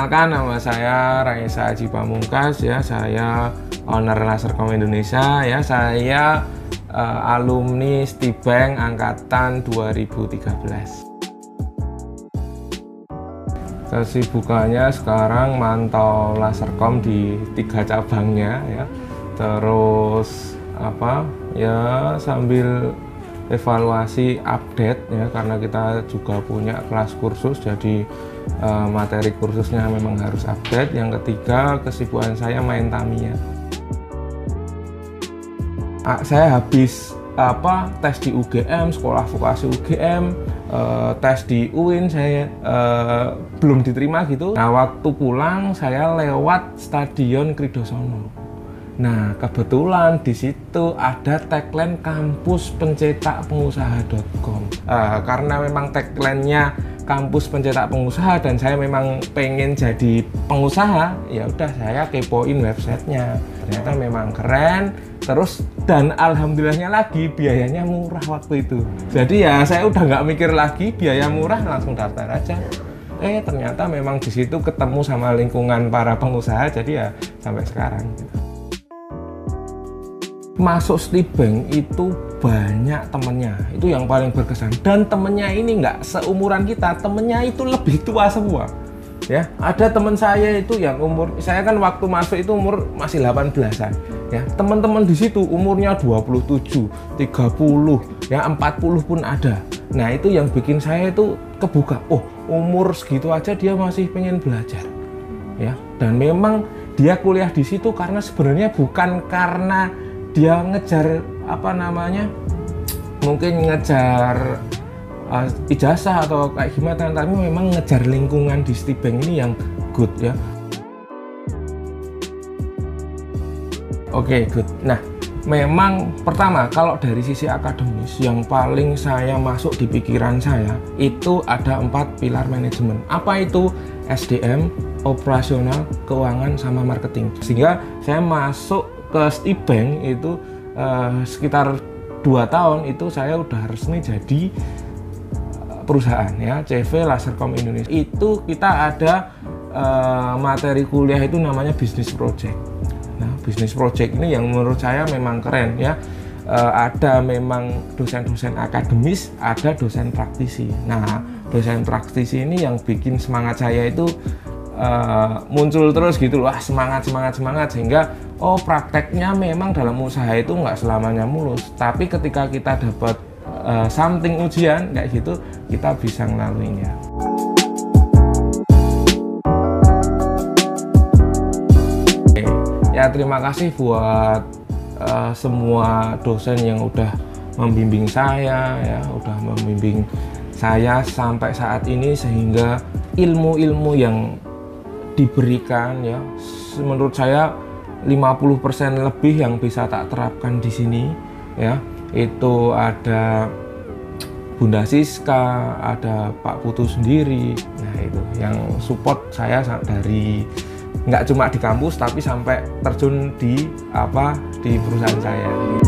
Perkenalkan nama saya Raisa Haji Pamungkas ya. Saya owner Lasercom Indonesia ya. Saya uh, alumni Stibank angkatan 2013. Kesibukannya sekarang mantau Lasercom di tiga cabangnya ya. Terus apa ya sambil evaluasi update ya karena kita juga punya kelas kursus jadi uh, materi kursusnya memang harus update. Yang ketiga kesibukan saya main Tamiya. Uh, saya habis apa tes di UGM sekolah vokasi UGM uh, eh, tes di UIN saya uh, belum diterima gitu. Nah waktu pulang saya lewat stadion Kridosono Nah, kebetulan di situ ada tagline kampus pencetak pengusaha.com. Uh, karena memang tagline-nya kampus pencetak pengusaha dan saya memang pengen jadi pengusaha, ya udah saya kepoin websitenya. Ternyata memang keren. Terus dan alhamdulillahnya lagi biayanya murah waktu itu. Jadi ya saya udah nggak mikir lagi biaya murah langsung daftar aja eh ternyata memang di situ ketemu sama lingkungan para pengusaha jadi ya sampai sekarang gitu masuk Bank itu banyak temennya. Itu yang paling berkesan. Dan temennya ini nggak seumuran kita temennya itu lebih tua semua. Ya ada teman saya itu yang umur saya kan waktu masuk itu umur masih 18-an ya teman-teman di situ umurnya 27 30 ya 40 pun ada. Nah itu yang bikin saya itu kebuka. Oh umur segitu aja dia masih pengen belajar. Ya dan memang dia kuliah di situ karena sebenarnya bukan karena dia ngejar apa namanya mungkin ngejar uh, ijazah atau kayak gimana tapi memang ngejar lingkungan di Citibank ini yang good ya. Oke okay, good. Nah memang pertama kalau dari sisi akademis yang paling saya masuk di pikiran saya itu ada empat pilar manajemen. Apa itu? SDM operasional keuangan sama marketing. Sehingga saya masuk ke Stibank itu uh, sekitar dua tahun itu saya udah resmi jadi eh, perusahaan ya CV Lasercom Indonesia. Itu kita ada uh, materi kuliah itu namanya bisnis project. Nah bisnis project ini yang menurut saya memang keren ya. Uh, ada memang dosen-dosen akademis ada dosen praktisi. Nah dosen praktisi ini yang bikin semangat saya itu uh, muncul terus gitu loh semangat semangat semangat sehingga oh prakteknya memang dalam usaha itu nggak selamanya mulus. Tapi ketika kita dapat uh, something ujian kayak gitu kita bisa ngelaluinya. Ya terima kasih buat uh, semua dosen yang udah membimbing saya ya udah membimbing saya sampai saat ini sehingga ilmu-ilmu yang diberikan ya menurut saya 50% lebih yang bisa tak terapkan di sini ya itu ada Bunda Siska, ada Pak Putu sendiri. Nah, itu yang support saya dari nggak cuma di kampus tapi sampai terjun di apa di perusahaan saya.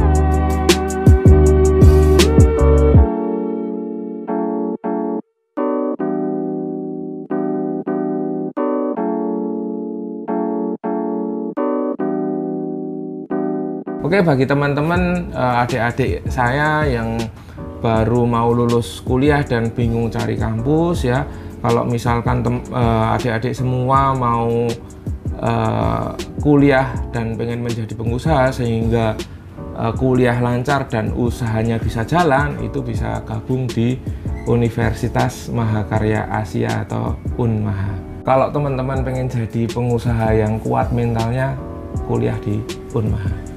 Oke, bagi teman-teman uh, adik-adik saya yang baru mau lulus kuliah dan bingung cari kampus ya, kalau misalkan uh, adik-adik semua mau uh, kuliah dan pengen menjadi pengusaha sehingga kuliah lancar dan usahanya bisa jalan, itu bisa gabung di Universitas Mahakarya Asia atau Unmaha. Kalau teman-teman pengen jadi pengusaha yang kuat mentalnya, kuliah di Unmaha.